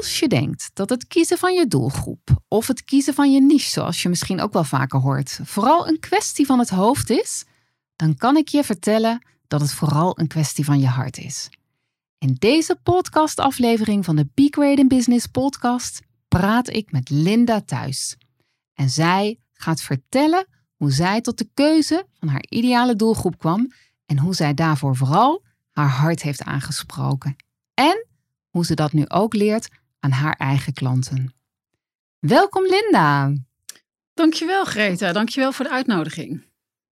Als je denkt dat het kiezen van je doelgroep of het kiezen van je niche, zoals je misschien ook wel vaker hoort, vooral een kwestie van het hoofd is, dan kan ik je vertellen dat het vooral een kwestie van je hart is. In deze podcastaflevering van de Be Great in Business podcast praat ik met Linda Thuis. En zij gaat vertellen hoe zij tot de keuze van haar ideale doelgroep kwam en hoe zij daarvoor vooral haar hart heeft aangesproken. En hoe ze dat nu ook leert aan haar eigen klanten. Welkom Linda. Dankjewel Greta, dankjewel voor de uitnodiging.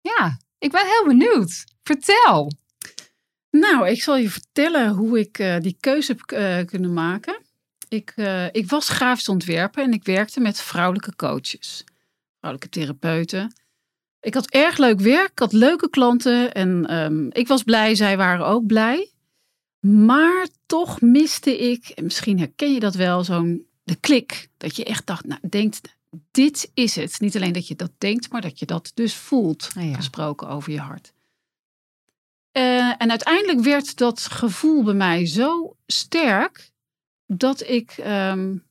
Ja, ik ben heel benieuwd. Vertel. Nou, ik zal je vertellen hoe ik uh, die keuze heb uh, kunnen maken. Ik, uh, ik was grafisch ontwerper en ik werkte met vrouwelijke coaches, vrouwelijke therapeuten. Ik had erg leuk werk, ik had leuke klanten en um, ik was blij, zij waren ook blij. Maar toch miste ik, en misschien herken je dat wel, zo'n de klik. Dat je echt dacht, nou, denkt, dit is het. Niet alleen dat je dat denkt, maar dat je dat dus voelt. Ja. Gesproken over je hart. Uh, en uiteindelijk werd dat gevoel bij mij zo sterk dat ik, um,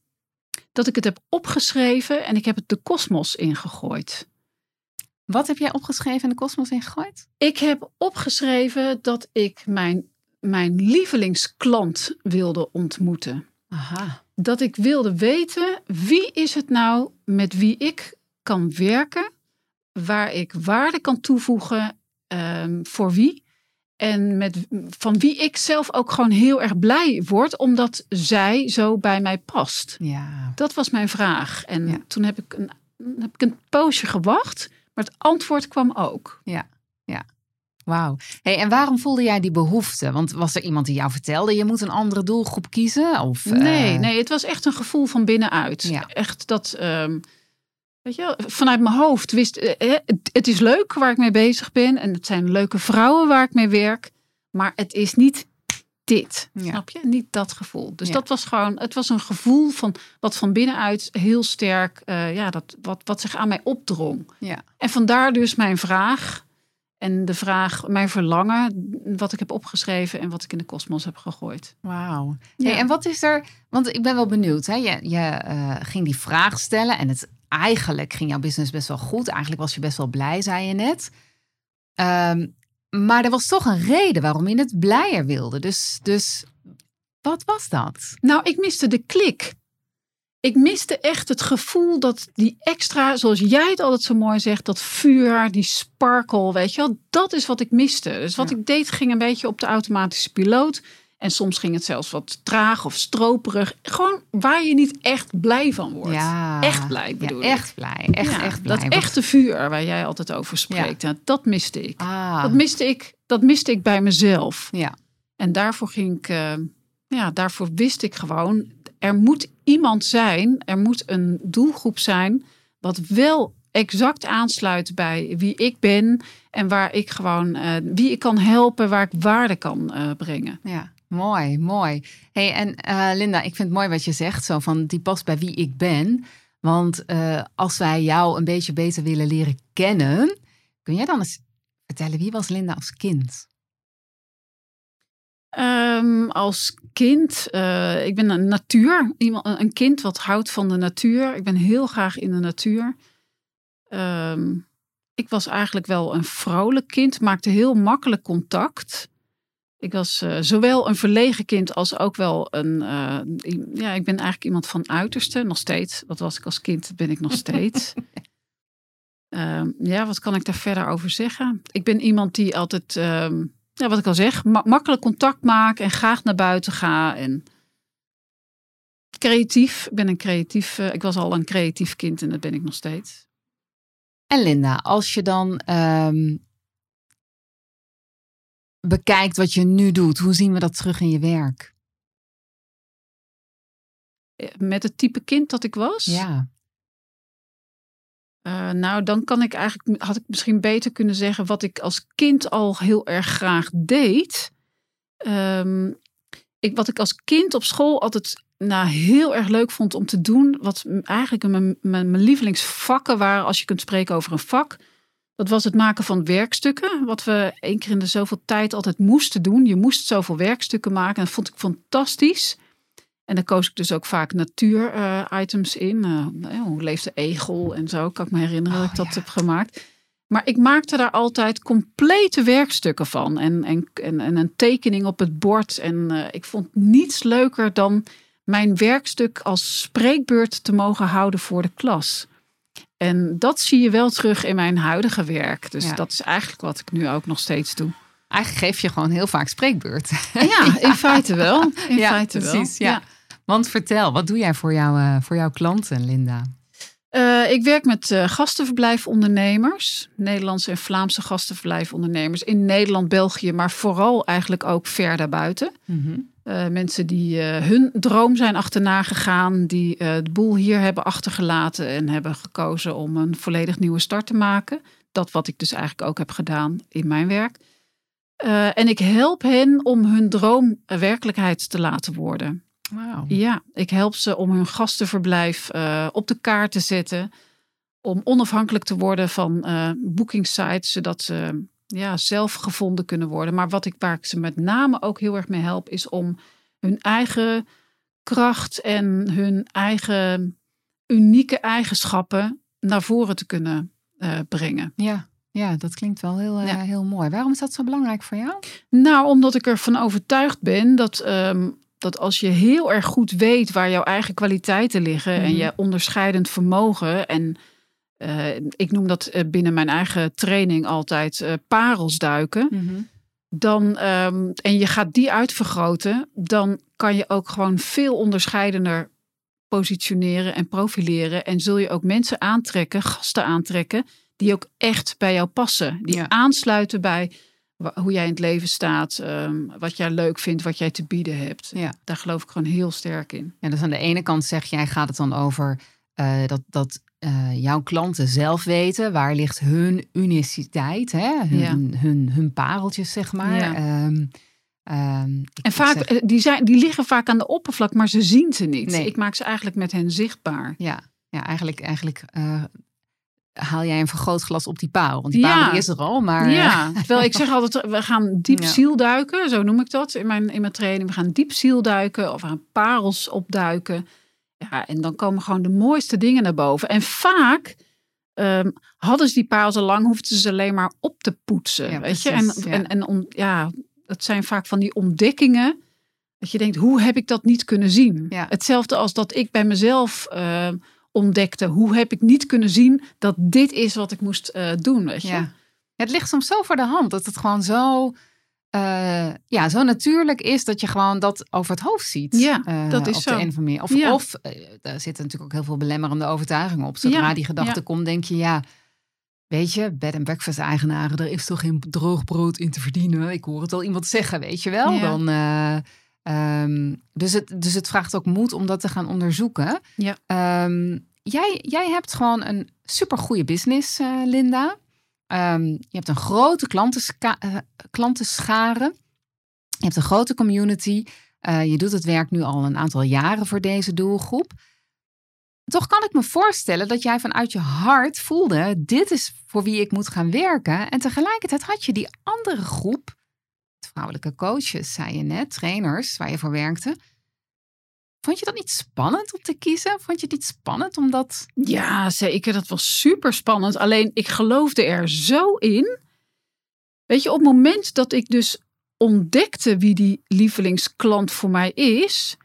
dat ik het heb opgeschreven en ik heb het de kosmos ingegooid. Wat heb jij opgeschreven en de kosmos ingegooid? Ik heb opgeschreven dat ik mijn mijn lievelingsklant wilde ontmoeten. Aha. Dat ik wilde weten wie is het nou met wie ik kan werken, waar ik waarde kan toevoegen, um, voor wie. En met, van wie ik zelf ook gewoon heel erg blij word, omdat zij zo bij mij past. Ja. Dat was mijn vraag. En ja. toen heb ik, een, heb ik een poosje gewacht, maar het antwoord kwam ook. Ja, ja. Wauw. Hey, en waarom voelde jij die behoefte? Want was er iemand die jou vertelde je moet een andere doelgroep kiezen? Of, nee, uh... nee, het was echt een gevoel van binnenuit. Ja. Echt dat, um, weet je, vanuit mijn hoofd wist, uh, het, het is leuk waar ik mee bezig ben en het zijn leuke vrouwen waar ik mee werk, maar het is niet dit, ja. snap je? Niet dat gevoel. Dus ja. dat was gewoon, het was een gevoel van wat van binnenuit heel sterk, uh, ja, dat wat, wat zich aan mij opdrong. Ja. En vandaar dus mijn vraag en de vraag, mijn verlangen, wat ik heb opgeschreven en wat ik in de kosmos heb gegooid. Wauw. Ja. Hey, en wat is er, want ik ben wel benieuwd. Hè? Je, je uh, ging die vraag stellen en het, eigenlijk ging jouw business best wel goed. Eigenlijk was je best wel blij, zei je net. Um, maar er was toch een reden waarom je het blijer wilde. Dus, dus wat was dat? Nou, ik miste de klik ik miste echt het gevoel dat die extra, zoals jij het altijd zo mooi zegt, dat vuur, die sparkle, weet je wel, dat is wat ik miste. Dus wat ja. ik deed ging een beetje op de automatische piloot. En soms ging het zelfs wat traag of stroperig. Gewoon waar je niet echt blij van wordt. Ja. Echt blij bedoel ja, echt blij. Echt, ja, echt blij. Dat echte vuur waar jij altijd over spreekt. Ja. Dat miste ik. Ah. Dat, miste ik dat miste ik bij mezelf. Ja. En daarvoor ging ik... Uh, ja, daarvoor wist ik gewoon er moet iemand zijn, er moet een doelgroep zijn, wat wel exact aansluit bij wie ik ben en waar ik gewoon, uh, wie ik kan helpen, waar ik waarde kan uh, brengen. Ja. Mooi, mooi. Hey, en uh, Linda, ik vind het mooi wat je zegt, zo van die past bij wie ik ben. Want als wij jou een beetje beter willen leren kennen, kun jij dan eens vertellen wie was Linda als kind? Um, als kind, uh, ik ben een natuur, iemand, een kind wat houdt van de natuur. Ik ben heel graag in de natuur. Um, ik was eigenlijk wel een vrolijk kind, maakte heel makkelijk contact. Ik was uh, zowel een verlegen kind als ook wel een. Uh, ja, ik ben eigenlijk iemand van uiterste, nog steeds. Wat was ik als kind, ben ik nog steeds. um, ja, wat kan ik daar verder over zeggen? Ik ben iemand die altijd ja, wat ik al zeg, ma makkelijk contact maak en graag naar buiten ga. En creatief. Ik ben een creatief. Uh, ik was al een creatief kind en dat ben ik nog steeds. En Linda, als je dan um, bekijkt wat je nu doet, hoe zien we dat terug in je werk? eh, met het type kind dat ik was. Ja. Uh, nou, dan kan ik eigenlijk, had ik misschien beter kunnen zeggen wat ik als kind al heel erg graag deed. Um, ik, wat ik als kind op school altijd nou, heel erg leuk vond om te doen. Wat eigenlijk mijn, mijn, mijn lievelingsvakken waren als je kunt spreken over een vak. Dat was het maken van werkstukken. Wat we één keer in de zoveel tijd altijd moesten doen. Je moest zoveel werkstukken maken. En dat vond ik fantastisch. En dan koos ik dus ook vaak natuur-items in. Uh, hoe leeft de egel en zo. Kan ik me herinneren dat ik oh, dat heb gemaakt. Maar ik maakte daar altijd complete werkstukken van. En, en, en, en een tekening op het bord. En uh, ik vond niets leuker dan mijn werkstuk als spreekbeurt te mogen houden voor de klas. En dat zie je wel terug in mijn huidige werk. Dus dat is eigenlijk wat ik nu ook nog steeds doe. Eigenlijk geef je gewoon heel vaak spreekbeurt. Ja, in feite wel. In ja, feite precies, wel. Ja. Want vertel, wat doe jij voor, jou, uh, voor jouw klanten, Linda? Uh, ik werk met uh, gastenverblijfondernemers, Nederlandse en Vlaamse gastenverblijfondernemers in Nederland, België, maar vooral eigenlijk ook ver daarbuiten. Mm uh, mensen die hun droom zijn achterna gegaan, die de boel hier hebben achtergelaten en hebben gekozen om een volledig nieuwe start te maken. Dat wat ik dus eigenlijk ook heb gedaan in mijn werk. en ik help hen om hun droom werkelijkheid te laten worden. Wow. Ja, ik help ze om hun gastenverblijf uh, op de kaart te zetten. Om onafhankelijk te worden van uh, boekingsites, zodat ze ja, zelf gevonden kunnen worden. Maar wat ik, waar ik ze met name ook heel erg mee help, is om hun eigen kracht en hun eigen unieke eigenschappen naar voren te kunnen uh, brengen. Ja. Ja, dat klinkt wel heel, ja. heel mooi. Waarom is dat zo belangrijk voor jou? Nou, omdat ik ervan overtuigd ben dat um, dat als je heel erg goed weet waar jouw eigen kwaliteiten liggen en mhm. je onderscheidend vermogen en uh, ik noem dat uh, binnen mijn eigen training altijd uh, parels duiken. Mhm. Dan, um, en je gaat die uitvergroten, dan kan je ook gewoon veel onderscheidender positioneren en profileren. En zul je ook mensen aantrekken, gasten aantrekken, die ook echt bij jou passen. Die aansluiten bij hoe jij in het leven staat, ehm, wat jij leuk vindt, wat jij te bieden hebt. Ja. Daar geloof ik gewoon heel sterk in. Ja, dus aan de ene kant zeg jij, gaat het dan over uh, dat, dat uh, jouw klanten zelf weten waar ligt hun uniciteit, hè? Hun, ja. hun, hun, pareltjes, zeg maar. Ja. Um, um, en vaak, zeg... Eh, die, zijn, die liggen vaak aan de oppervlak, maar ze zien ze niet. Nee. Ik maak ze eigenlijk met hen zichtbaar. Ja, ja eigenlijk, eigenlijk uh, haal jij een vergrootglas op die paal. Want die paal is er al, maar... Ja, eh, terwijl ik zeg altijd, we gaan diep ja. zielduiken. Zo noem ik dat in mijn, in mijn training. We gaan diep zielduiken of we gaan parels opduiken. Ja, en dan komen gewoon de mooiste dingen naar boven. En vaak um, hadden ze die parels al lang, hoefden ze alleen maar op te poetsen. Ja, weet precies, je? En, en, en om, ja, dat zijn vaak van die ontdekkingen. Dat je denkt, hoe heb ik dat niet kunnen zien? Hetzelfde als dat ik bij mezelf... Uh, ontdekte. Hoe heb ik niet kunnen zien dat dit is wat ik moest uh, doen? Weet je? Ja. Het ligt soms zo voor de hand dat het gewoon zo, uh, ja, zo natuurlijk is dat je gewoon dat over het hoofd ziet. Ja, uh, dat is op zo. De een of, meer. of, ja. of daar zitten natuurlijk ook heel veel belemmerende overtuigingen op. Zodra ja. die gedachte komt, denk je ja. Weet je, bed and breakfast eigenaren, er is toch geen droog brood in te verdienen. Ik hoor het al iemand zeggen, weet je wel. Dan, Um, dus, het, dus het vraagt ook moed om dat te gaan onderzoeken. Ja. Um, jij, jij hebt gewoon een supergoeie business, uh, Linda. Um, je hebt een grote klantenska uh, klantenschare. Je hebt een grote community. Uh, je doet het werk nu al een aantal jaren voor deze doelgroep. Toch kan ik me voorstellen dat jij vanuit je hart voelde: dit is voor wie ik moet gaan werken. En tegelijkertijd had je die andere groep vrouwelijke coaches, zei je net, trainers waar je voor werkte. Vond je dat niet spannend om te kiezen? Vond je het niet spannend omdat. Ja, zeker. Dat was super spannend. Alleen ik geloofde er zo in. Weet je, op het moment dat ik dus ontdekte wie die lievelingsklant voor mij is.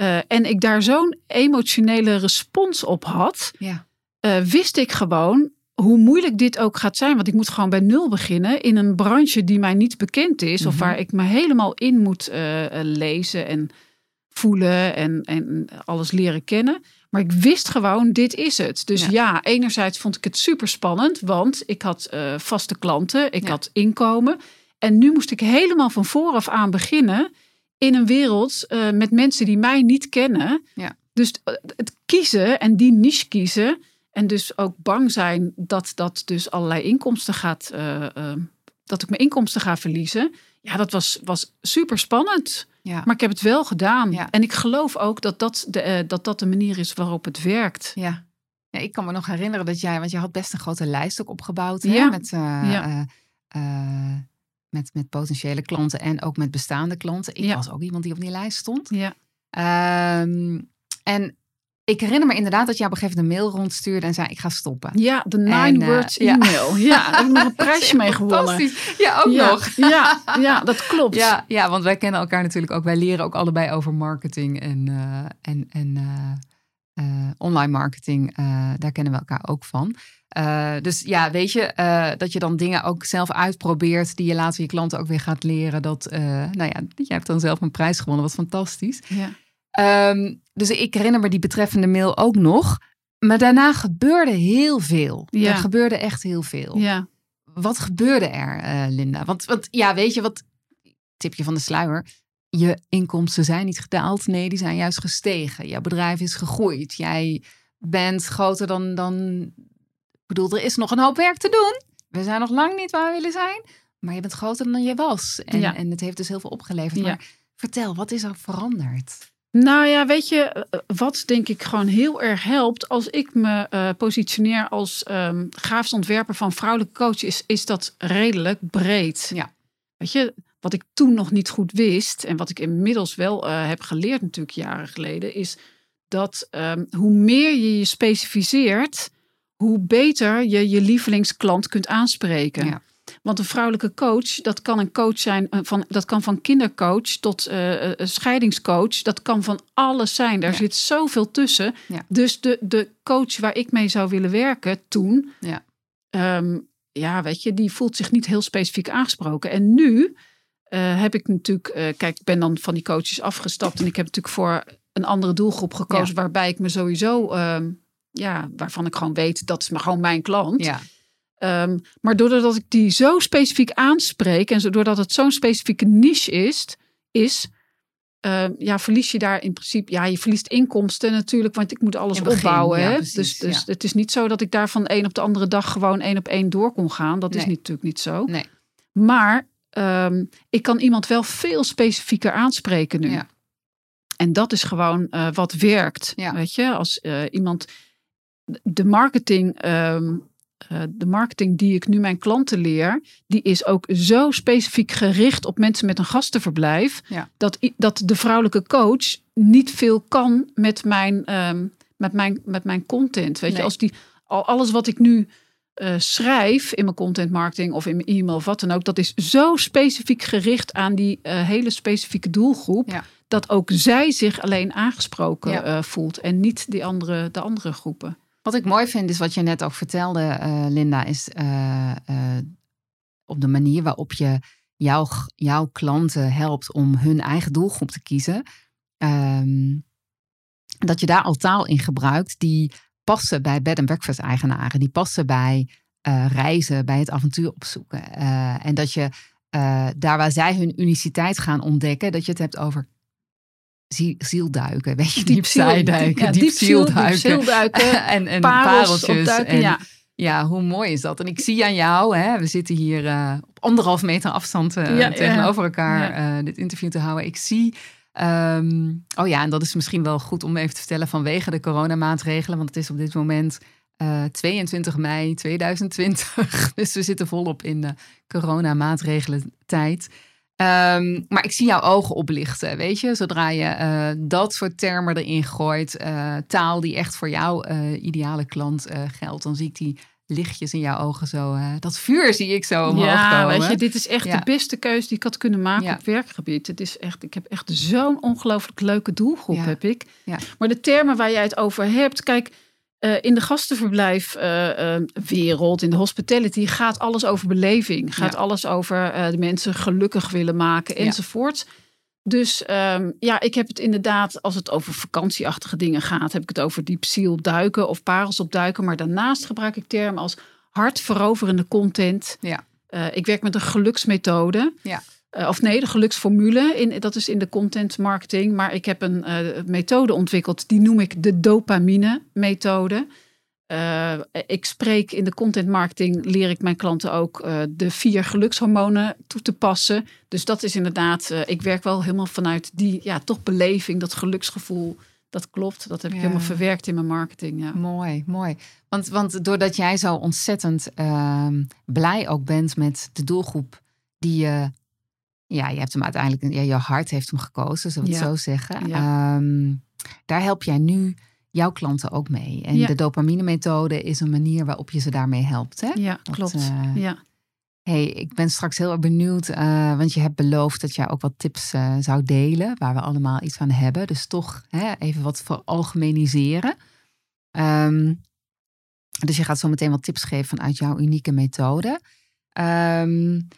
Uh, en ik daar zo'n emotionele respons op had. Ja. Uh, wist ik gewoon, hoe moeilijk dit ook gaat zijn, want ik moet gewoon bij nul beginnen in een branche die mij niet bekend is, of mhm. waar ik me helemaal in moet uh, lezen en voelen en, en alles leren kennen. Maar ik wist gewoon, dit is het. Dus ja, ja enerzijds vond ik het super spannend, want ik had uh, vaste klanten, ik ja. had inkomen. En nu moest ik helemaal van vooraf aan beginnen in een wereld uh, met mensen die mij niet kennen. Ja. Dus eh, het kiezen en die niche kiezen. En dus ook bang zijn dat dat dus allerlei inkomsten gaat. eh, eh, dat ik mijn inkomsten ga verliezen. Ja, dat was, was super spannend. Ja. Maar ik heb het wel gedaan. Ja. En ik geloof ook dat dat, de, eh, dat dat de manier is waarop het werkt. Ja. ja, ik kan me nog herinneren dat jij, want je had best een grote lijst ook opgebouwd hè, Ja. met, met, met potentiële klanten en ook met bestaande klanten. Ik Ja. was ook iemand die op die lijst stond. Ja, Ehm, en ik herinner me inderdaad dat jij op een gegeven moment een mail rondstuurde en zei: Ik ga stoppen. ja de nine En, eh, words e-mail. Ja, daar heb ik nog een prijsje mee gewonnen. Ja, ook ja, nog. Ja, ja, dat klopt. Ja, ja, want wij kennen elkaar natuurlijk ook. Wij leren ook allebei over marketing en, eh, en, en eh, online marketing. daar kennen we elkaar ook van. Dus ja, weet je, dat je dan dingen ook zelf uitprobeert die je later je klanten ook weer gaat leren. Dat, nou ja, jij hebt dan zelf een prijs gewonnen, wat fantastisch. Ja. Ehm, dus ik herinner me die betreffende mail ook nog. Maar daarna gebeurde heel veel. Ja. Er gebeurde echt heel veel. ja. Wat gebeurde er, eh, Linda? Want, want ja, weet je wat? Tipje van de sluier. Je inkomsten zijn niet gedaald. Nee, die zijn juist gestegen. Jouw bedrijf is gegroeid. Jij bent groter dan, dan. Ik bedoel, er is nog een hoop werk te doen. We zijn nog lang niet waar we willen zijn. Maar je bent groter dan je was. En, Ja. en het heeft dus heel veel opgeleverd. Ja. Maar vertel, wat is er veranderd? Nou ja, weet je, eh, wat denk ik gewoon heel erg helpt als ik me eh, positioneer als ehm grafisch ontwerper van vrouwelijke coach, is, is dat redelijk breed. Ja. Weet je, wat ik toen nog niet goed wist en wat ik inmiddels wel eh, heb geleerd natuurlijk jaren geleden, is dat ehm, hoe meer je je specificeert, hoe beter je je lievelingsklant kunt aanspreken. Ja. Want een vrouwelijke coach, dat kan een coach zijn, eh, van, dat kan van kindercoach tot eh, scheidingscoach. Dat kan van alles zijn. Daar Ja. zit zoveel tussen. Ja. Dus de, de coach waar ik mee zou willen werken toen, Ja. ehm, ja, weet je, die voelt zich niet heel specifiek aangesproken. En nu heb ik natuurlijk, kijk, ik ben dan van die coaches afgestapt en ik heb natuurlijk voor een andere doelgroep gekozen, waarbij ik me sowieso, ehm, ja, waarvan ik gewoon weet, dat is maar gewoon mijn klant. Ja, Ehm, maar doordat ik die zo specifiek aanspreek en doordat het zo'n specifieke niche is, is ehm, ja, verlies je daar in principe, ja, je verliest inkomsten natuurlijk, want ik moet alles begin, opbouwen. ja, hè? precies, dus dus ja. het is niet zo dat ik daar van de een op de andere dag gewoon één op één door kon gaan. Dat is niet- natuurlijk niet zo. nee. Maar ehm, ik kan iemand wel veel specifieker aanspreken nu. Ja. En dat is gewoon eh, wat werkt. Weet je, als eh, iemand de marketing, eh, de marketing die ik nu mijn klanten leer, die is ook zo specifiek gericht op mensen met een gastenverblijf, Ja. dat, dat de vrouwelijke coach niet veel kan met mijn, ehm, met mijn, met mijn content. Weet Nee. je, als die al alles wat ik nu eh, schrijf in mijn content marketing of in mijn e-mail of wat dan ook, dat is zo specifiek gericht aan die eh, hele specifieke doelgroep. Ja. Dat ook zij zich alleen aangesproken Ja. voelt en niet die andere, de andere groepen. Wat ik mooi vind, is wat je net ook vertelde, eh, Linda, is eh, eh, op de manier waarop je jouw, jouw klanten helpt om hun eigen doelgroep te kiezen. ehm, dat je daar al taal in gebruikt die passen bij bed and breakfast eigenaren, die passen bij reizen, bij het avontuur opzoeken. En dat je daar waar zij hun uniciteit gaan ontdekken, dat je het hebt over zielduiken, weet je, diepzijduiken, ja, diepzielduiken. diepzielduiken, en, en parels pareltjes. en, ja. ja, hoe mooi is dat? En ik zie aan jou, hè, we zitten hier eh, op anderhalf meter afstand eh, Ja, tegenover elkaar eh, dit interview te houden. Ik zie, ehm, oh ja, en dat is misschien wel goed om even te vertellen vanwege de coronamaatregelen, want het is op dit moment eh, 22 mei 2020. dus we zitten volop in de coronamaatregelen tijd. Ehm, maar ik zie jouw ogen oplichten, weet je. Zodra je eh, dat soort termen erin gooit, eh, taal die echt voor jouw eh, ideale klant geldt, dan zie ik die lichtjes in jouw ogen zo. dat vuur zie ik zo omhoog Ja, komen. weet je, dit is echt Ja. de beste keuze die ik had kunnen maken Ja. op werkgebied. Het is echt, ik heb echt zo'n ongelooflijk leuke doelgroep, heb ik. Ja. Maar de termen waar jij het over hebt, kijk, eh, in de gastenverblijf eh, eh, in de hospitality, gaat alles over beleving. Gaat Ja. alles over de mensen gelukkig willen maken Ja. enzovoort. Dus ehm, ja, ik heb het inderdaad, als het over vakantieachtige dingen gaat, heb ik het over diepziel duiken of parels opduiken. Maar daarnaast gebruik ik termen als hartveroverende content. Ja. Ik werk met een geluksmethode. Ja. Uh, of nee, de geluksformule. In, dat is in de content marketing. Maar ik heb een uh, methode ontwikkeld. Die noem ik de dopamine methode. Uh, ik spreek in de content marketing, leer ik mijn klanten ook de vier gelukshormonen toe te passen. Dus dat is inderdaad, ik werk wel helemaal vanuit die, ja, toch beleving, dat geluksgevoel. Dat klopt, dat heb ik helemaal verwerkt in mijn marketing. Ja. Mooi, mooi. Want, want doordat jij zo ontzettend ehm, blij ook bent met de doelgroep die je ja, je hebt hem uiteindelijk, ja, je hart heeft hem gekozen, zullen we het zo zeggen. Ehm, daar help jij nu jouw klanten ook mee. En de dopamine methode is een manier waarop je ze daarmee helpt. Hè? Ja, klopt. Uh, ja. hey, ik ben straks heel erg benieuwd, uh, want je hebt beloofd dat jij ook wat tips uh, zou delen, waar we allemaal iets aan hebben. Dus toch hè, even wat voor algemeniseren. Um, dus je gaat zo meteen wat tips geven vanuit jouw unieke methode. Um,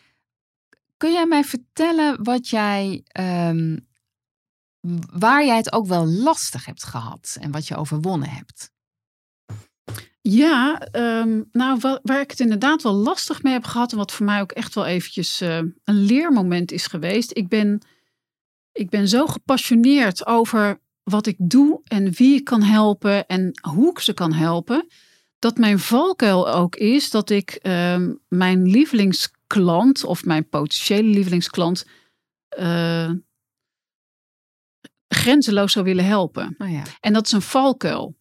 Kun jij mij vertellen wat jij, um, waar jij het ook wel lastig hebt gehad en wat je overwonnen hebt? Ja, um, nou, waar, ik het inderdaad wel lastig mee heb gehad en wat voor mij ook echt wel eventjes uh, een leermoment is geweest. Ik ben, ik ben zo gepassioneerd over wat ik doe en wie ik kan helpen en hoe ik ze kan helpen. Dat mijn valkuil ook is dat ik um, mijn lievelings klant of mijn potentiële lievelingsklant uh, grenzeloos zou willen helpen. Oh ja. En dat is een valkuil.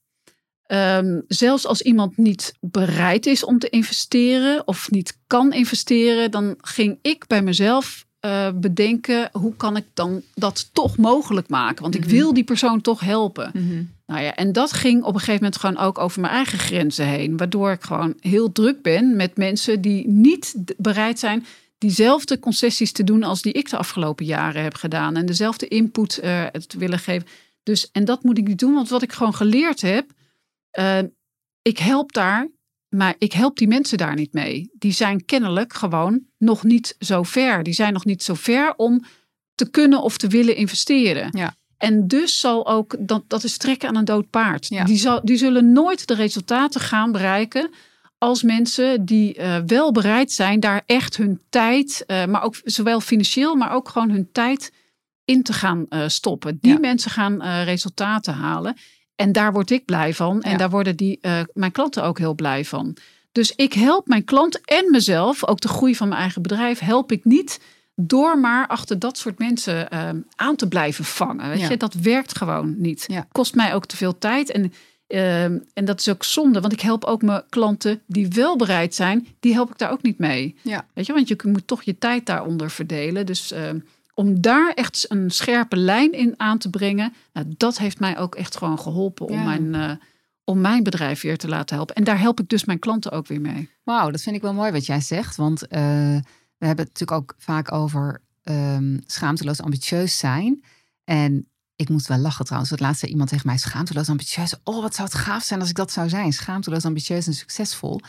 Um, zelfs als iemand niet bereid is om te investeren of niet kan investeren, dan ging ik bij mezelf uh, bedenken hoe kan ik dan dat toch mogelijk maken? Want ik mhm. wil die persoon toch helpen. Mhm. Nou ja, en dat ging op een gegeven moment gewoon ook over mijn eigen grenzen heen. Waardoor ik gewoon heel druk ben met mensen die niet bereid zijn diezelfde concessies te doen als die ik de afgelopen jaren heb gedaan. En dezelfde input uh, te willen geven. Dus, en dat moet ik niet doen, want wat ik gewoon geleerd heb, uh, ik help daar maar ik help die mensen daar niet mee. Die zijn kennelijk gewoon nog niet zo ver. Die zijn nog niet zo ver om te kunnen of te willen investeren. Ja. En dus zal ook, dat, dat is trekken aan een dood paard. Ja. Die, zal, die zullen nooit de resultaten gaan bereiken als mensen die uh, wel bereid zijn daar echt hun tijd, uh, maar ook zowel financieel, maar ook gewoon hun tijd in te gaan uh, stoppen. Die ja. mensen gaan resultaten halen. En daar word ik blij van. En daar worden die, mijn klanten ook heel blij van. Dus ik help mijn klant en mezelf, ook de groei van mijn eigen bedrijf, help ik niet door maar achter dat soort mensen uh, aan te blijven vangen. Weet ja. je? Dat werkt gewoon niet. Ja. Kost mij ook te veel tijd. En, uh, en dat is ook zonde, want ik help ook mijn klanten die wel bereid zijn, die help ik daar ook niet mee. Ja. Weet je, want je moet toch je tijd daaronder verdelen. Dus ehm, om daar echt een scherpe lijn in aan te brengen, nou, dat heeft mij ook echt gewoon geholpen om, mijn, uh, om mijn bedrijf weer te laten helpen. En daar help ik dus mijn klanten ook weer mee. Wauw, dat vind ik wel mooi wat jij zegt. Want uh, we hebben het natuurlijk ook vaak over um, schaamteloos ambitieus zijn. En ik moest wel lachen trouwens. Het laatste iemand tegen mij schaamteloos ambitieus. Oh, wat zou het gaaf zijn als ik dat zou zijn. Schaamteloos ambitieus en succesvol.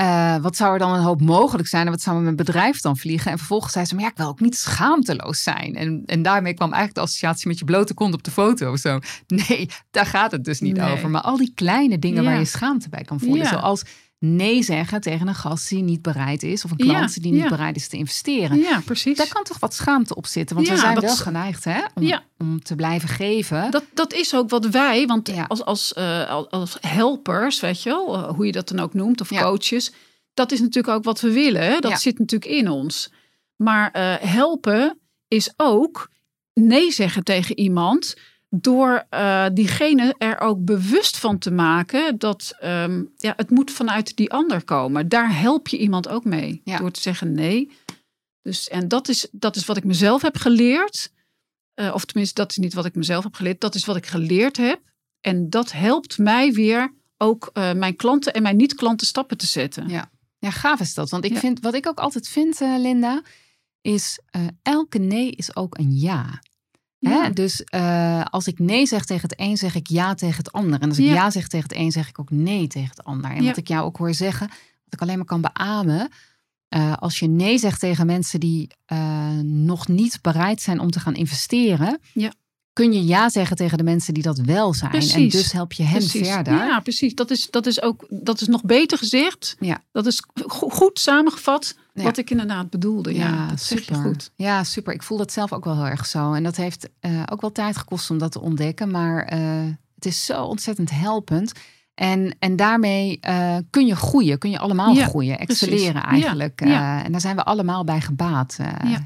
Uh, wat zou er dan een hoop mogelijk zijn en wat zou mijn bedrijf dan vliegen? En vervolgens zei ze, maar ja, ik wil ook niet schaamteloos zijn. En, en daarmee kwam eigenlijk de associatie met je blote kont op de foto of zo. Nee, daar gaat het dus niet nee. over. Maar al die kleine dingen ja. waar je schaamte bij kan voelen. Ja. Zoals nee zeggen tegen een gast die niet bereid is. Of een klant ja, die niet ja. bereid is te investeren. Ja, precies. Daar kan toch wat schaamte op zitten. Want we zijn wel geneigd hè, om, om, te blijven geven. Dat, dat is ook wat wij, want als, als, uh, als helpers, weet je wel, uh, hoe je dat dan ook noemt, of coaches. Dat is natuurlijk ook wat we willen. Hè? Dat zit natuurlijk in ons. Maar uh, helpen is ook nee zeggen tegen iemand door uh, diegene er ook bewust van te maken dat um, ja, het moet vanuit die ander komen. Daar help je iemand ook mee ja. door te zeggen nee. Dus, en dat is, dat is wat ik mezelf heb geleerd. Uh, of tenminste, dat is niet wat ik mezelf heb geleerd. Dat is wat ik geleerd heb. En dat helpt mij weer ook uh, mijn klanten en mijn niet-klanten stappen te zetten. Ja. ja, gaaf is dat. Want ik ja. vind, wat ik ook altijd vind, Linda, is elke nee is ook een ja. Ja. Hè? Dus uh, als ik nee zeg tegen het een, zeg ik ja tegen het ander. En als ik ja, ja zeg tegen het een, zeg ik ook nee tegen het ander. En wat ik jou ook hoor zeggen, wat ik alleen maar kan beamen. Uh, als je nee zegt tegen mensen die uh, nog niet bereid zijn om te gaan investeren, ja. Kun je ja zeggen tegen de mensen die dat wel zijn. En dus help je hen Precies. verder. Ja, precies. Dat is, dat is ook dat is nog beter gezegd. Ja. Dat is go- goed samengevat Ja. wat ik inderdaad bedoelde. Ja, super. goed. Ja, super. Ik voel dat zelf ook wel heel erg zo. En dat heeft eh, ook wel tijd gekost om dat te ontdekken. Maar eh, het is zo ontzettend helpend. En, en daarmee eh, kun je groeien. Kun je allemaal Ja, groeien. Excelleren precies. eigenlijk. En daar zijn we allemaal bij gebaat.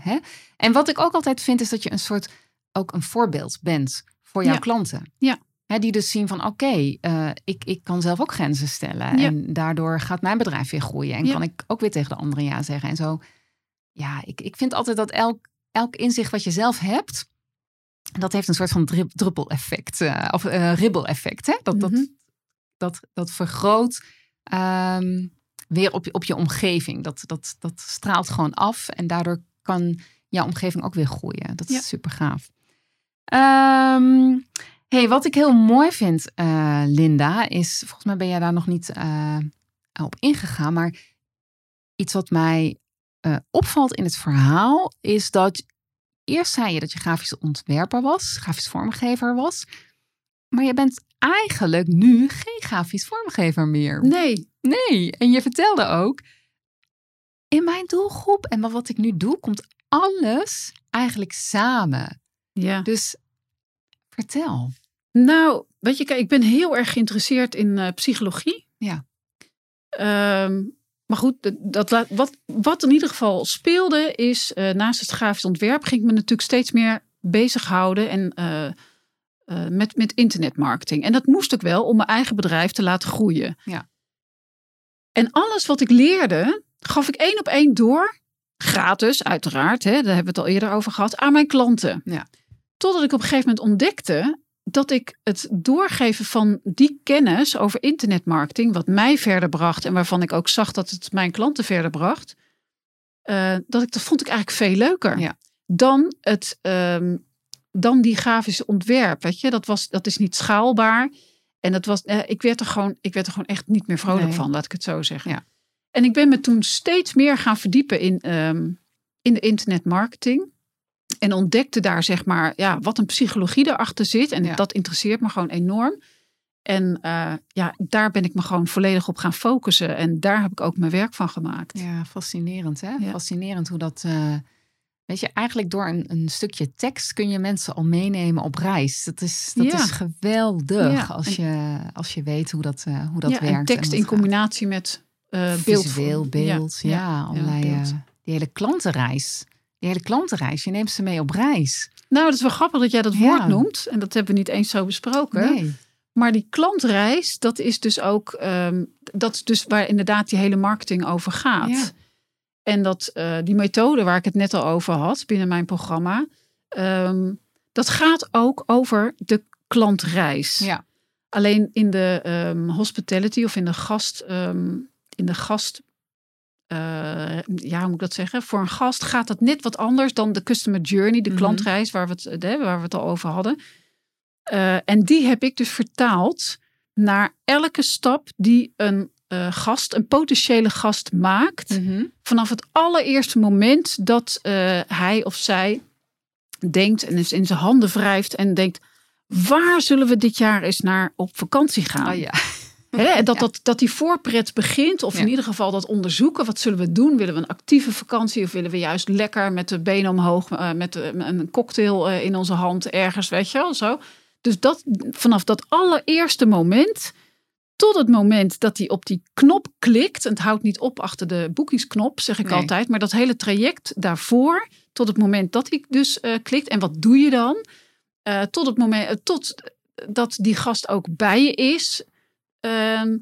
hè? En wat ik ook altijd vind is dat je een soort ook een voorbeeld bent voor jouw Ja. klanten. Ja. Hè, die dus zien van oké, eh, ik, ik kan zelf ook grenzen stellen. Ja. En daardoor gaat mijn bedrijf weer groeien. En Ja. kan ik ook weer tegen de anderen ja zeggen. En zo ja, ik, ik vind altijd dat elk, elk inzicht wat je zelf hebt, dat heeft een soort van drip, druppeleffect. eh, of eh ribbeleffect. Hè? Dat, Mhm. dat, dat, dat vergroot ehm, weer op, je- op je omgeving. Dat, dat, dat straalt gewoon af. En daardoor kan jouw omgeving ook weer groeien. Dat is super gaaf. Ehm, hey, wat ik heel mooi vind, eh, Linda, is, volgens mij ben jij daar nog niet eh, op ingegaan, maar iets wat mij eh, opvalt in het verhaal is dat eerst zei je dat je grafisch ontwerper was, grafisch vormgever was, maar je bent eigenlijk nu geen grafisch vormgever meer. Nee, Nee, en je vertelde ook, in mijn doelgroep en wat ik nu doe, komt alles eigenlijk samen. Ja. Dus vertel. Nou, weet je, kijk, ik ben heel erg geïnteresseerd in eh, psychologie. Ja. Ehm, maar goed, dat, wat, wat in ieder geval speelde is, eh, naast het grafisch ontwerp ging ik me natuurlijk steeds meer bezighouden en, eh, met, met internetmarketing. En dat moest ik wel om mijn eigen bedrijf te laten groeien. Ja. En alles wat ik leerde, gaf ik één op één door, gratis uiteraard, hè, daar hebben we het al eerder over gehad, aan mijn klanten. Ja. Totdat ik op een gegeven moment ontdekte dat ik het doorgeven van die kennis over internetmarketing, wat mij verder bracht en waarvan ik ook zag dat het mijn klanten verder bracht, eh, dat ik dat vond ik eigenlijk veel leuker Ja. dan het, ehm, dan die grafische ontwerp. Weet je, dat was, dat is niet schaalbaar en dat was, eh, ik werd er gewoon, ik werd er gewoon echt niet meer vrolijk Nee. van, laat ik het zo zeggen. Ja. En ik ben me toen steeds meer gaan verdiepen in, ehm, in de internetmarketing. En ontdekte daar zeg maar ja, wat een psychologie erachter zit. En Ja. dat interesseert me gewoon enorm. En eh, ja, daar ben ik me gewoon volledig op gaan focussen. En daar heb ik ook mijn werk van gemaakt. Ja, fascinerend hè? Ja. Fascinerend hoe dat... eh, weet je, eigenlijk door een, een stukje tekst kun je mensen al meenemen op reis. Dat is, dat Ja. is geweldig als, je, als je weet hoe dat, eh, hoe dat ja, werkt. en tekst in combinatie met beeld. Visueel, beeld, ja, allerlei, die hele klantenreis. Die hele klantenreis, je neemt ze mee op reis. Nou, dat is wel grappig dat jij dat Ja. woord noemt. En dat hebben we niet eens zo besproken. Nee. Maar die klantreis, dat is dus ook, ehm, dat is dus waar inderdaad die hele marketing over gaat. Ja. En dat eh, die methode waar ik het net al over had binnen mijn programma, ehm, dat gaat ook over de klantreis. Ja. Alleen in de ehm, hospitality of in de gast, in de gast, eh, ja, hoe moet ik dat zeggen? Voor een gast gaat dat net wat anders dan de customer journey, de Mhm. klantreis waar we het, eh, waar we het al over hadden. Eh, en die heb ik dus vertaald naar elke stap die een gast, een potentiële gast maakt. Mhm. Vanaf het allereerste moment dat hij of zij denkt en dus in zijn handen wrijft en denkt: waar zullen we dit jaar eens naar op vakantie gaan? Oh ja. Hè, en dat, Ja. dat, dat die voorpret begint, of Ja. in ieder geval dat onderzoeken. Wat zullen we doen? Willen we een actieve vakantie of willen we juist lekker met de benen omhoog, eh, met eh, een cocktail eh, in onze hand ergens, weet je wel, zo. Dus dat, vanaf dat allereerste moment tot het moment dat hij op die knop klikt. En het houdt niet op achter de boekingsknop, zeg ik Nee. altijd. Maar dat hele traject daarvoor, tot het moment dat hij dus klikt. En wat doe je dan? Tot het moment, tot dat die gast ook bij je is. Ehm,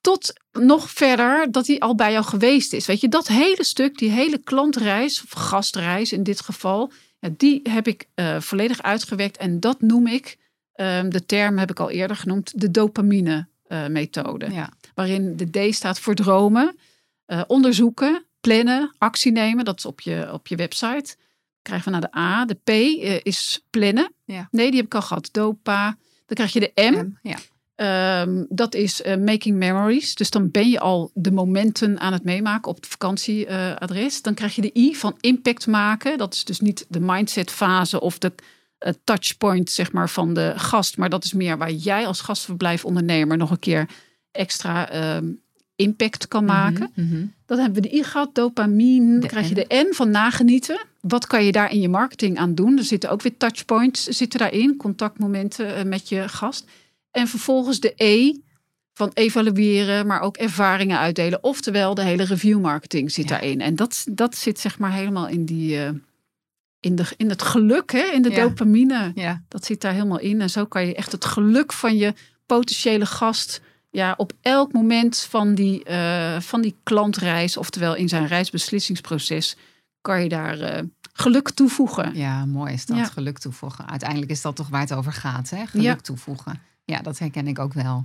tot nog verder dat hij al bij jou geweest is. Weet je, dat hele stuk, die hele klantreis, of gastreis in dit geval, ja, die heb ik eh, volledig uitgewerkt. En dat noem ik, ehm, de term heb ik al eerder genoemd, de dopamine-methode. ja. waarin de D staat voor dromen, eh, onderzoeken, plannen, actie nemen. Dat is op je, op je website. Krijgen we naar de A. De P eh, is plannen. Ja. Nee, die heb ik al gehad. Dopa. Dan krijg je de M. M, ja. Ehm, dat is eh, making memories. Dus dan ben je al de momenten aan het meemaken op het vakantieadres. dan krijg je de I van impact maken. Dat is dus niet de mindset fase of de uh, touchpoint zeg maar, van de gast. Maar dat is meer waar jij als gastverblijfondernemer nog een keer extra ehm, impact kan Mhm, maken. Dan hebben we de I gehad, dopamine. Dan krijg je de N van nagenieten. Wat kan je daar in je marketing aan doen? Er zitten ook weer touchpoints zitten daarin. Contactmomenten eh, met je gast. En vervolgens de E van evalueren, maar ook ervaringen uitdelen. Oftewel, de hele review marketing zit Ja. daarin. En dat, dat zit zeg maar helemaal in, die, eh, in, de, in het geluk, hè? in de Ja. dopamine. Ja, Dat zit daar helemaal in. En zo kan je echt het geluk van je potentiële gast ja, op elk moment van die, eh, van die klantreis, oftewel in zijn reisbeslissingsproces, kan je daar eh, geluk toevoegen. ja, mooi is dat. Ja. Geluk toevoegen. Uiteindelijk is dat toch waar het over gaat, hè? Geluk Ja. toevoegen. Ja, dat herken ik ook wel.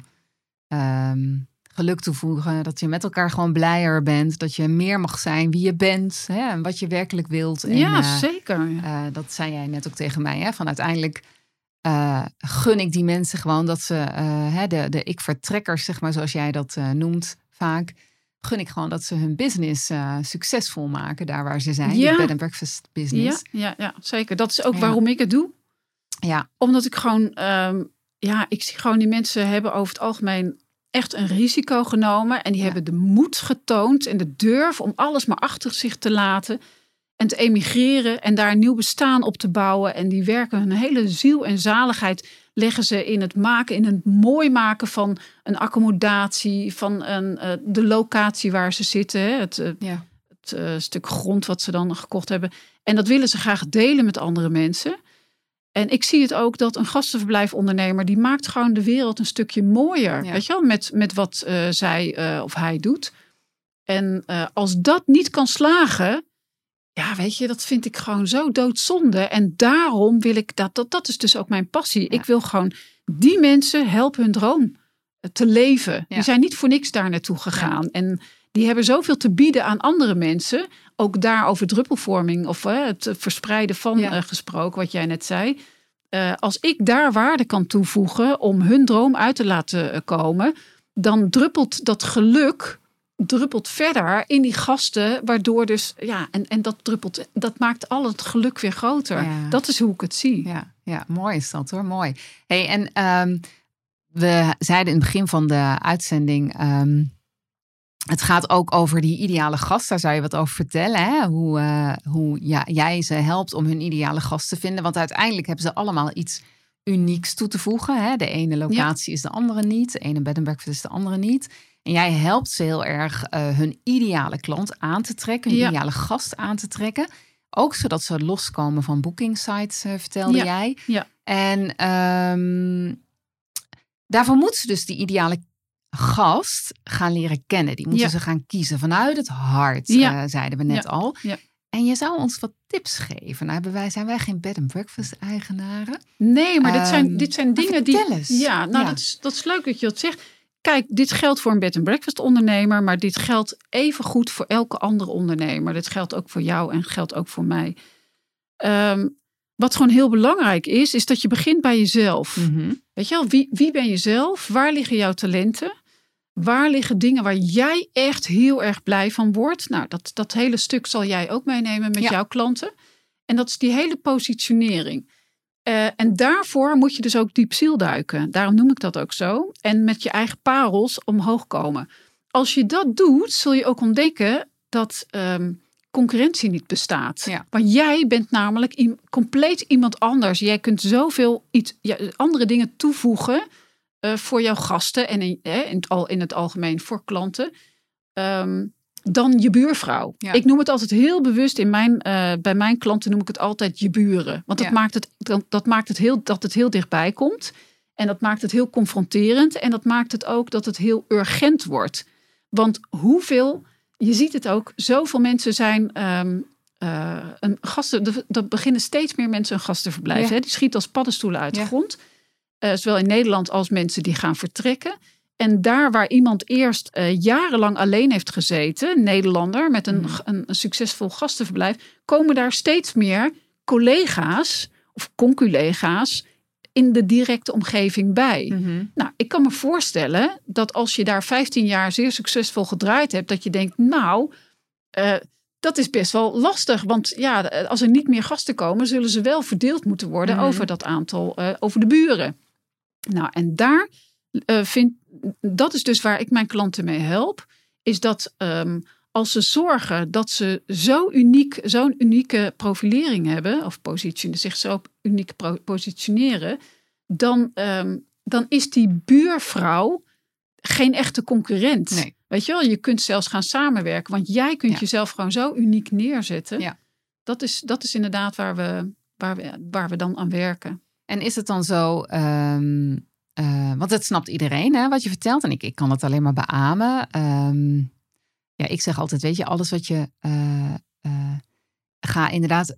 Ehm, geluk toevoegen, dat je met elkaar gewoon blijer bent. Dat je meer mag zijn wie je bent hè, en wat je werkelijk wilt. En, ja, eh, zeker. Eh, dat zei jij net ook tegen mij. Hè? Van uiteindelijk eh, gun ik die mensen gewoon dat ze, hè, de, de ik-vertrekkers, zeg maar, zoals jij dat noemt vaak. Gun ik gewoon dat ze hun business succesvol maken, daar waar ze zijn. Ja. Bed and breakfast business. ja, ja, zeker. Dat is ook Ja. waarom ik het doe. Ja, Omdat ik gewoon, ehm, ja, ik zie gewoon die mensen hebben over het algemeen echt een risico genomen. En die Ja. hebben de moed getoond en de durf om alles maar achter zich te laten. En te emigreren en daar een nieuw bestaan op te bouwen. En die werken hun hele ziel en zaligheid leggen ze in het maken, in het mooi maken van een accommodatie, van een, eh, de locatie waar ze zitten. hè, Het, eh, ja. het eh, stuk grond wat ze dan gekocht hebben. En dat willen ze graag delen met andere mensen. En ik zie het ook dat een gastenverblijfondernemer... die maakt gewoon de wereld een stukje mooier. Ja. Weet je wel? Met, met wat eh, zij eh, of hij doet. En eh, als dat niet kan slagen... Ja, weet je, dat vind ik gewoon zo doodzonde. En daarom wil ik dat... Dat, dat is dus ook mijn passie. Ja. Ik wil gewoon die mensen helpen hun droom te leven. Ja. Die zijn niet voor niks daar naartoe gegaan. En die hebben zoveel te bieden aan andere mensen. Ook daar over druppelvorming of het verspreiden van Ja. eh, gesproken, wat jij net zei. Eh, als ik daar waarde kan toevoegen om hun droom uit te laten eh, komen, dan druppelt dat geluk druppelt verder in die gasten, waardoor dus ja, en, en dat druppelt, dat maakt al het geluk weer groter. Ja. Dat is hoe ik het zie. Ja, ja, mooi is dat hoor, mooi. Hey, en ehm, we zeiden in het begin van de uitzending, ehm, het gaat ook over die ideale gast. Daar zou je wat over vertellen. Hè? Hoe, eh, hoe ja, jij ze helpt om hun ideale gast te vinden. Want uiteindelijk hebben ze allemaal iets unieks toe te voegen. Hè? De ene locatie is de andere niet. De ene bed and breakfast is de andere niet. En jij helpt ze heel erg eh, hun ideale klant aan te trekken. Hun Ja. ideale gast aan te trekken. Ook zodat ze loskomen van booking sites, eh, vertelde Ja, jij. ja. En ehm, daarvoor moeten ze dus die ideale gast gaan leren kennen. Die moeten Ja. ze gaan kiezen vanuit het hart, Ja. eh, zeiden we net Ja. al. Ja. En je zou ons wat tips geven. Nou, wij, zijn wij geen bed and breakfast eigenaren? Nee, maar dit zijn, Ehm, dit zijn dingen die. Ja, nou. Dat, is, dat is leuk dat je dat zegt. Kijk, dit geldt voor een bed and breakfast ondernemer, maar dit geldt even goed voor elke andere ondernemer. Dit geldt ook voor jou en geldt ook voor mij. Ehm, wat gewoon heel belangrijk is, is dat je begint bij jezelf. Mhm. Weet je wel, wie, wie ben je zelf? Waar liggen jouw talenten? Waar liggen dingen waar jij echt heel erg blij van wordt? Nou, dat, dat hele stuk zal jij ook meenemen met Ja. jouw klanten. En dat is die hele positionering. Eh, en daarvoor moet je dus ook diep ziel duiken. Daarom noem ik dat ook zo. En met je eigen parels omhoog komen. Als je dat doet, zul je ook ontdekken dat ehm, concurrentie niet bestaat. Ja. Want jij bent namelijk compleet iemand anders. Jij kunt zoveel iets, ja, andere dingen toevoegen eh, voor jouw gasten en in, eh, in, het, al, in het algemeen voor klanten. ehm, dan je buurvrouw. Ja. Ik noem het altijd heel bewust in mijn, eh, bij mijn klanten noem ik het altijd je buren. Want dat Ja. maakt, het, dat, dat maakt het heel, dat het heel dichtbij komt. En dat maakt het heel confronterend. En dat maakt het ook dat het heel urgent wordt. Want hoeveel, je ziet het ook, zoveel mensen zijn eh, een gasten. Er beginnen steeds meer mensen een gastenverblijf. Ja. Hè? Die schieten als paddenstoelen uit de grond. Eh, zowel in Nederland als mensen die gaan vertrekken. En daar waar iemand eerst eh, jarenlang alleen heeft gezeten, Nederlander met een, Mhm. een, een succesvol gastenverblijf, komen daar steeds meer collega's of conculega's in de directe omgeving bij. Mhm. Nou, ik kan me voorstellen dat als je daar 15 jaar zeer succesvol gedraaid hebt, dat je denkt, nou, eh, dat is best wel lastig. Want ja, als er niet meer gasten komen, zullen ze wel verdeeld moeten worden Mhm. over dat aantal, over de buren. Nou, en daar eh, vind dat is dus waar ik mijn klanten mee help. Is dat ehm, als ze zorgen dat ze zo uniek, zo'n unieke profilering hebben, of position, zich zo uniek positioneren, dan, ehm, dan is die buurvrouw geen echte concurrent. Nee. Weet je wel, je kunt zelfs gaan samenwerken, want jij kunt Ja. jezelf gewoon zo uniek neerzetten. Ja. Dat, is, dat is inderdaad waar we, waar, we, waar we dan aan werken. En is het dan zo, ehm, eh, want het snapt iedereen hè, wat je vertelt. En ik, ik kan het alleen maar beamen. Ehm, ja, ik zeg altijd, weet je, alles wat je... eh, eh, ga inderdaad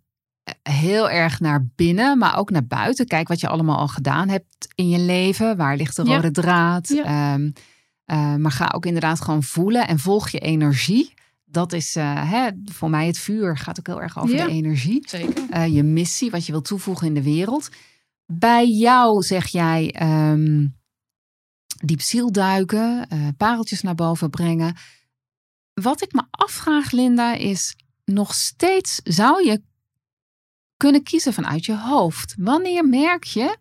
heel erg naar binnen, maar ook naar buiten. Kijk wat je allemaal al gedaan hebt in je leven. Waar ligt de Ja. rode draad? Ja. Ehm, eh, maar ga ook inderdaad gewoon voelen en volg je energie. Dat is hè, voor mij het vuur. Gaat ook heel erg over Ja. de energie Zeker. je missie, wat je wilt toevoegen in de wereld. Bij jou zeg jij ehm diep ziel duiken, eh, pareltjes naar boven brengen. Wat ik me afvraag, Linda, is nog steeds zou je kunnen kiezen vanuit je hoofd. Wanneer merk je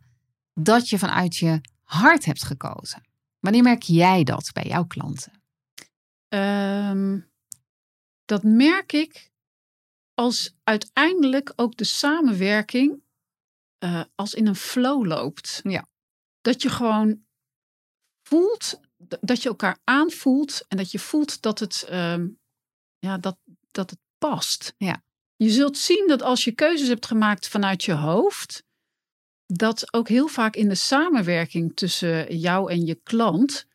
dat je vanuit je hart hebt gekozen? Wanneer merk jij dat bij jouw klanten? Ehm, dat merk ik als uiteindelijk ook de samenwerking eh, als in een flow loopt. Ja. Dat je gewoon voelt, dat je elkaar aanvoelt en dat je voelt dat het, ehm, ja, dat, dat het past. Ja. Je zult zien dat als je keuzes hebt gemaakt vanuit je hoofd, dat ook heel vaak in de samenwerking tussen jou en je klant,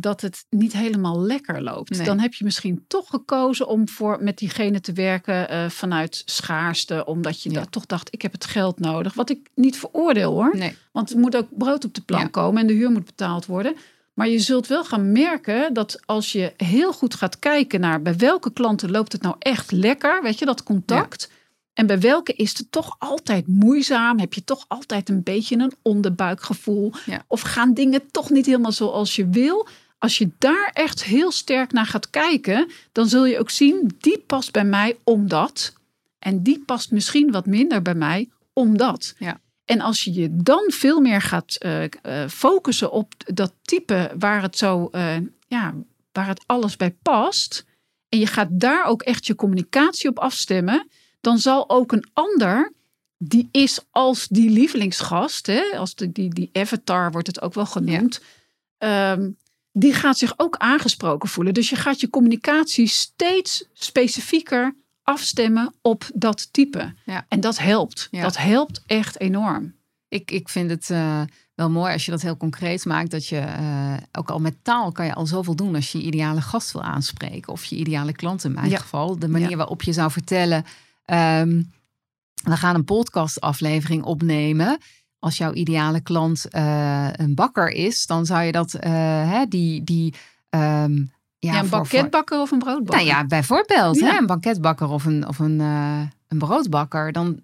dat het niet helemaal lekker loopt. Nee. Dan heb je misschien toch gekozen om voor, met diegene te werken eh, vanuit schaarste, omdat je Ja. toch dacht, ik heb het geld nodig. Wat ik niet veroordeel hoor. Nee. Want er moet ook brood op de plank Ja. komen en de huur moet betaald worden. Maar je zult wel gaan merken dat als je heel goed gaat kijken naar bij welke klanten loopt het nou echt lekker, weet je, dat contact. En bij welke is het toch altijd moeizaam? Heb je toch altijd een beetje een onderbuikgevoel? Ja. Of gaan dingen toch niet helemaal zoals je wil? Als je daar echt heel sterk naar gaat kijken, dan zul je ook zien, die past bij mij omdat. En die past misschien wat minder bij mij omdat. Ja. En als je je dan veel meer gaat eh, eh, focussen op dat type waar het zo, eh, ja, waar het alles bij past. En je gaat daar ook echt je communicatie op afstemmen. Dan zal ook een ander, die is als die lievelingsgast, hè, als de, die, die avatar wordt het ook wel genoemd. ehm, die gaat zich ook aangesproken voelen. Dus je gaat je communicatie steeds specifieker afstemmen op dat type. Ja. En dat helpt. Ja. Dat helpt echt enorm. Ik, ik vind het eh, wel mooi als je dat heel concreet maakt. Dat je eh, ook al met taal kan je al zoveel doen als je je ideale gast wil aanspreken. Of je ideale klant in mijn Ja. geval. De manier waarop je zou vertellen. ehm, we gaan een podcastaflevering opnemen. Als jouw ideale klant eh, een bakker is, dan zou je dat, eh, hè, die, die ehm, ja, Ja, een voor- voor- banketbakker of een broodbakker? nou ja, bijvoorbeeld Ja. Hè, een banketbakker of een, of een, eh, een broodbakker. Dan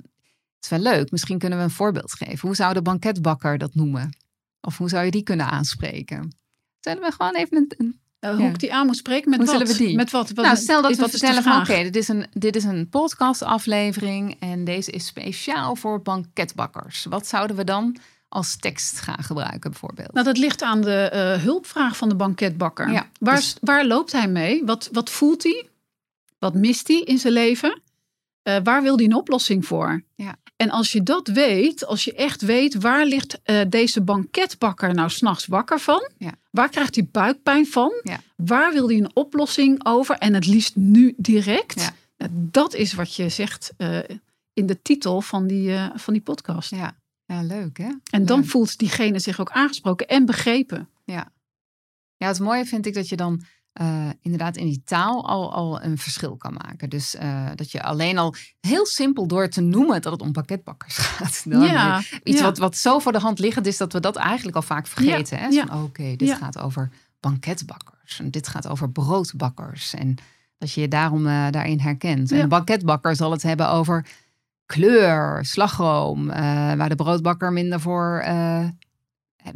is wel leuk. Misschien kunnen we een voorbeeld geven. Hoe zou de banketbakker dat noemen? Of hoe zou je die kunnen aanspreken? Zullen we gewoon even een... een- hoe Ja. ik die aan moet spreken met Hoe wat? zullen we die? Met wat? wat nou, stel dat we vertellen van... Oké, dit, is een, dit is een podcastaflevering en deze is speciaal voor banketbakkers. Wat zouden we dan als tekst gaan gebruiken bijvoorbeeld? Nou, dat ligt aan de eh, hulpvraag van de banketbakker. Ja, waar, dus- waar loopt hij mee? Wat, wat voelt hij? Wat mist hij in zijn leven? Eh, waar wil hij een oplossing voor? Ja. En als je dat weet, als je echt weet waar ligt eh, deze banketbakker nou s'nachts wakker van? Ja. Waar krijgt hij buikpijn van? Ja. Waar wil hij een oplossing over? En het liefst nu direct. Ja. Nou, dat is wat je zegt eh, in de titel van die, eh, van die podcast. Ja, ja leuk hè? En dan voelt diegene zich ook aangesproken en begrepen. Ja, het mooie vind ik dat je dan eh, inderdaad in die taal al, al een verschil kan maken. Dus eh, dat je alleen al heel simpel door te noemen dat het om pakketbakkers gaat. Dan ja, Iets ja. wat, wat zo voor de hand liggend is dat we dat eigenlijk al vaak vergeten. ja. Oké, dit gaat over banketbakkers. En dit gaat over broodbakkers. En dat je je daarom eh, daarin herkent. En banketbakker zal het hebben over kleur, slagroom. eh, waar de broodbakker minder voor eh,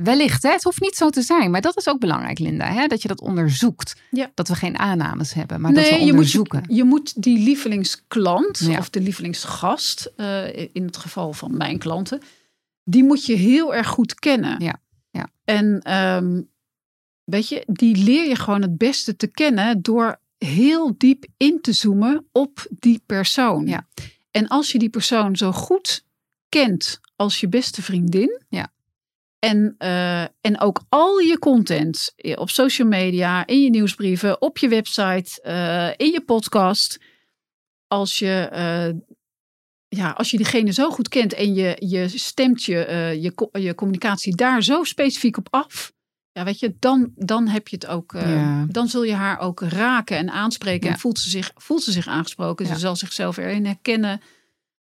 wellicht, hè? het hoeft niet zo te zijn. Maar dat is ook belangrijk, Linda. Hè? Dat je dat onderzoekt. Ja. Dat we geen aannames hebben, maar nee, dat we je moet, onderzoeken. je moet die lievelingsklant Ja. of de lievelingsgast, eh, in het geval van mijn klanten, die moet je heel erg goed kennen. Ja, ja. En ehm, weet je, die leer je gewoon het beste te kennen door heel diep in te zoomen op die persoon. Ja. En als je die persoon zo goed kent als je beste vriendin. Ja. En, eh, en ook al je content eh, op social media, in je nieuwsbrieven, op je website, eh, in je podcast. Als je, ja, als je diegene zo goed kent en je, je stemt je, je, je communicatie daar zo specifiek op af. Ja, weet je, dan, dan heb je het ook. Ja. Dan zul je haar ook raken en aanspreken. Ja. En voelt ze zich, voelt ze zich aangesproken. Ja. Ze zal zichzelf erin herkennen.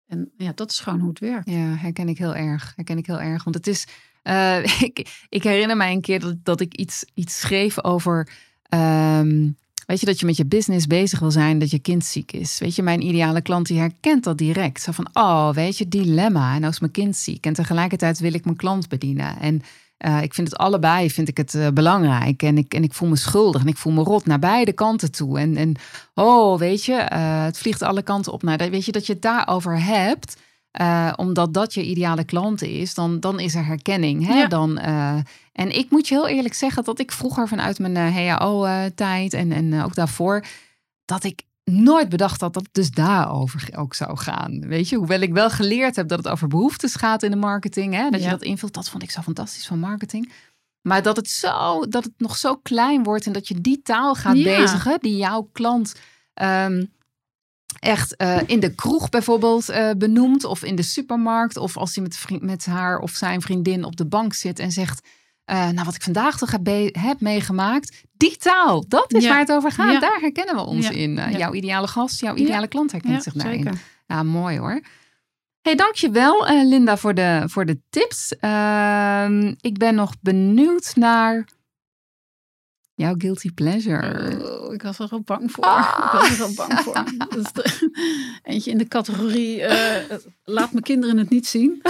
En ja, dat is gewoon hoe het werkt. Ja, herken ik heel erg. Herken ik heel erg. Want het is. Eh, ik, herinner mij een keer dat, dat ik iets, iets schreef over. ehm, weet je, dat je met je business bezig wil zijn, dat je kind ziek is. Weet je, mijn ideale klant die herkent dat direct. Zo van, oh, weet je, dilemma. En nou is mijn kind ziek. En tegelijkertijd wil ik mijn klant bedienen. En eh, ik vind het allebei vind ik het, eh, belangrijk. En ik, en ik voel me schuldig en ik voel me rot naar beide kanten toe. En, en oh, weet je, het vliegt alle kanten op. naar. weet je, dat je het daarover hebt. Eh, omdat dat je ideale klant is, dan, dan is er herkenning. Hè? Ja. Dan, eh, en ik moet je heel eerlijk zeggen dat ik vroeger vanuit mijn eh, HAO-tijd en, en ook daarvoor, dat ik nooit bedacht had dat het dus daarover ook zou gaan. Weet je, hoewel ik wel geleerd heb dat het over behoeftes gaat in de marketing, hè? dat je dat invult, dat vond ik zo fantastisch van marketing. Maar dat het, zo, dat het nog zo klein wordt en dat je die taal gaat Ja. bezigen, die jouw klant ehm, echt eh, in de kroeg bijvoorbeeld eh, benoemt, of in de supermarkt, of als hij met, vriend, met haar of zijn vriendin op de bank zit en zegt. eh, nou, wat ik vandaag toch heb, meegemaakt. Die taal, dat is Ja. waar het over gaat. Ja. Daar herkennen we ons Ja. in. Jouw ideale gast, jouw ideale klant herkent zich daarin. zeker. Ja, mooi hoor. Hey, dankjewel uh, Linda voor de, voor de tips. Ehm, ik ben nog benieuwd naar jouw guilty pleasure. Oh, ik was er al bang voor. Ah. Ik was er al bang voor. Dat de- eentje in de categorie eh, laat mijn kinderen het niet zien.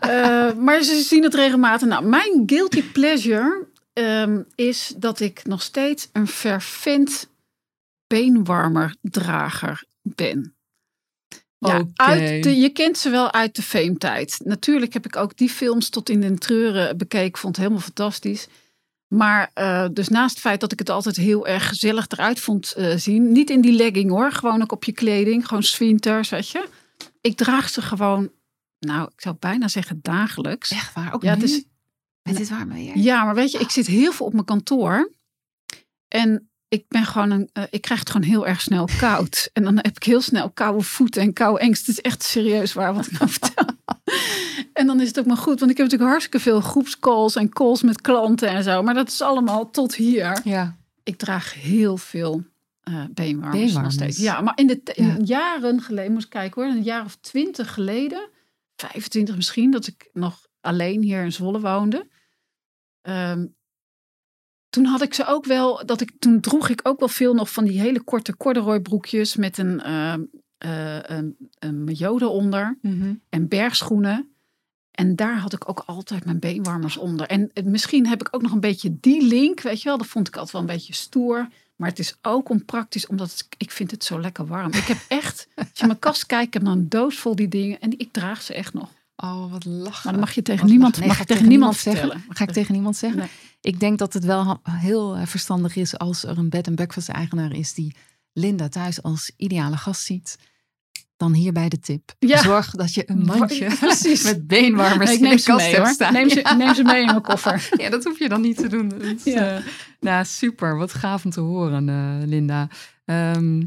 Eh, maar ze zien het regelmatig. Nou, mijn guilty pleasure ehm, is dat ik nog steeds een fervent beenwarmerdrager ben. Ja, uit de, je kent ze wel uit de fame-tijd. Natuurlijk heb ik ook die films tot in de treuren bekeken. Vond het helemaal fantastisch. Maar eh, dus naast het feit dat ik het altijd heel erg gezellig eruit vond eh, zien. Niet in die legging hoor. Gewoon ook op je kleding. Gewoon swinters, weet je. Ik draag ze gewoon, nou ik zou bijna zeggen dagelijks. Echt waar? Ook Ja, nu? het is- warme weer? Ja, maar weet je, ik zit heel veel op mijn kantoor. En ik ben gewoon een, eh, ik krijg het gewoon heel erg snel koud. En dan heb ik heel snel koude voeten en koude angst. Het is echt serieus waar wat ik nou vertel. En dan is het ook maar goed, want ik heb natuurlijk hartstikke veel groepscalls en calls met klanten en zo. Maar dat is allemaal tot hier. Ja. Ik draag heel veel eh beenwarmers, nog steeds. Ja, maar in de Ja. jaren geleden, moest ik kijken hoor, een jaar of twintig geleden, 25 misschien, dat ik nog alleen hier in Zwolle woonde. Ehm, toen had ik ze ook wel, dat ik, toen droeg ik ook wel veel nog van die hele korte corduroy broekjes met een, ehm eh, een, een maillot eronder Mhm. en bergschoenen. En daar had ik ook altijd mijn beenwarmers onder. En het- misschien heb ik ook nog een beetje die link, weet je wel. Dat vond ik altijd wel een beetje stoer. Maar het is ook onpraktisch, omdat het- ik vind het zo lekker warm. Ik heb echt, als je in mijn kast kijkt, ik heb dan een doos vol die dingen. En ik draag ze echt nog. Oh, wat lachen. Maar dan mag je tegen Wat niemand. Nee, mag ik tegen niemand zeggen? Ga ik tegen niemand zeggen? Nee. Ik denk dat het wel heel eh, verstandig is als er een bed and breakfast eigenaar is die Linda thuis als ideale gast ziet. Dan hierbij de tip. Ja. Zorg dat je een mandje Precies. met beenwarmers Nee, in de kast mee hebt hoor. staan. Neem ze, Ja. neem ze mee in mijn koffer. Ja, dat hoef je dan niet te doen. Dat Ja. eh, nou, super. Wat gaaf om te horen, eh, Linda. Ehm,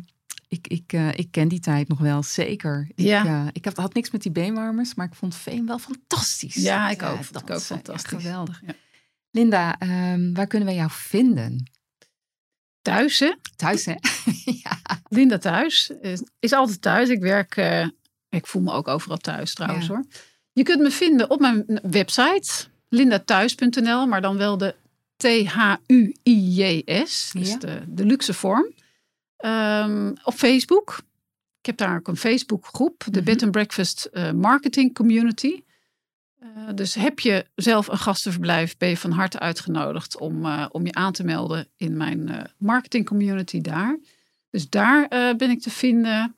ik, ik, eh, ik ken die tijd nog wel, zeker. Ik, Ja. ik had niks met die beenwarmers, maar ik vond Veen wel fantastisch. Ja, ik ook. Ik eh, fantastisch. echt geweldig. Ja. Linda, ehm, waar kunnen we jou vinden? Thuis hè? Thuis, hè? ja. Linda thuis. Is, is altijd thuis. Ik werk, eh, ik voel me ook overal thuis trouwens Ja. hoor. Je kunt me vinden op mijn website. lindathuis.nl, maar dan wel de T-H-U-I-J-S. Dus Ja. de, de luxe vorm. Ehm, op Facebook. Ik heb daar ook een Facebook groep. De Mhm. Bed and Breakfast eh, Marketing Community. Uh, dus heb je zelf een gastenverblijf, ben je van harte uitgenodigd om, uh, om je aan te melden in mijn uh, marketing community daar. Dus daar ben ik te vinden.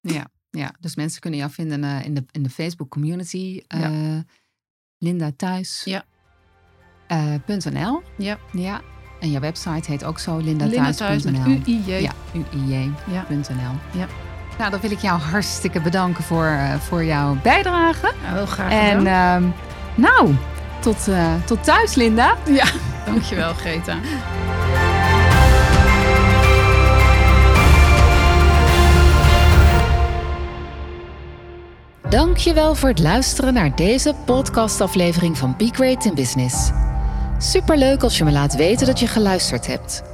Ja, ja, dus mensen kunnen jou vinden in, de, in de Facebook community. Ja. Linda Thuis. Ja. .nl. Ja. ja. En jouw website heet ook zo, lindathuis.nl. Linda UIJ. Ja, uij.nl. Ja. Nou, dan wil ik jou hartstikke bedanken voor, uh, voor jouw bijdrage. Heel graag En uh, nou, tot, uh, tot thuis, Linda. Ja, dankjewel, Greta. Dankjewel voor het luisteren naar deze podcastaflevering van Be Great in Business. Superleuk als je me laat weten dat je geluisterd hebt.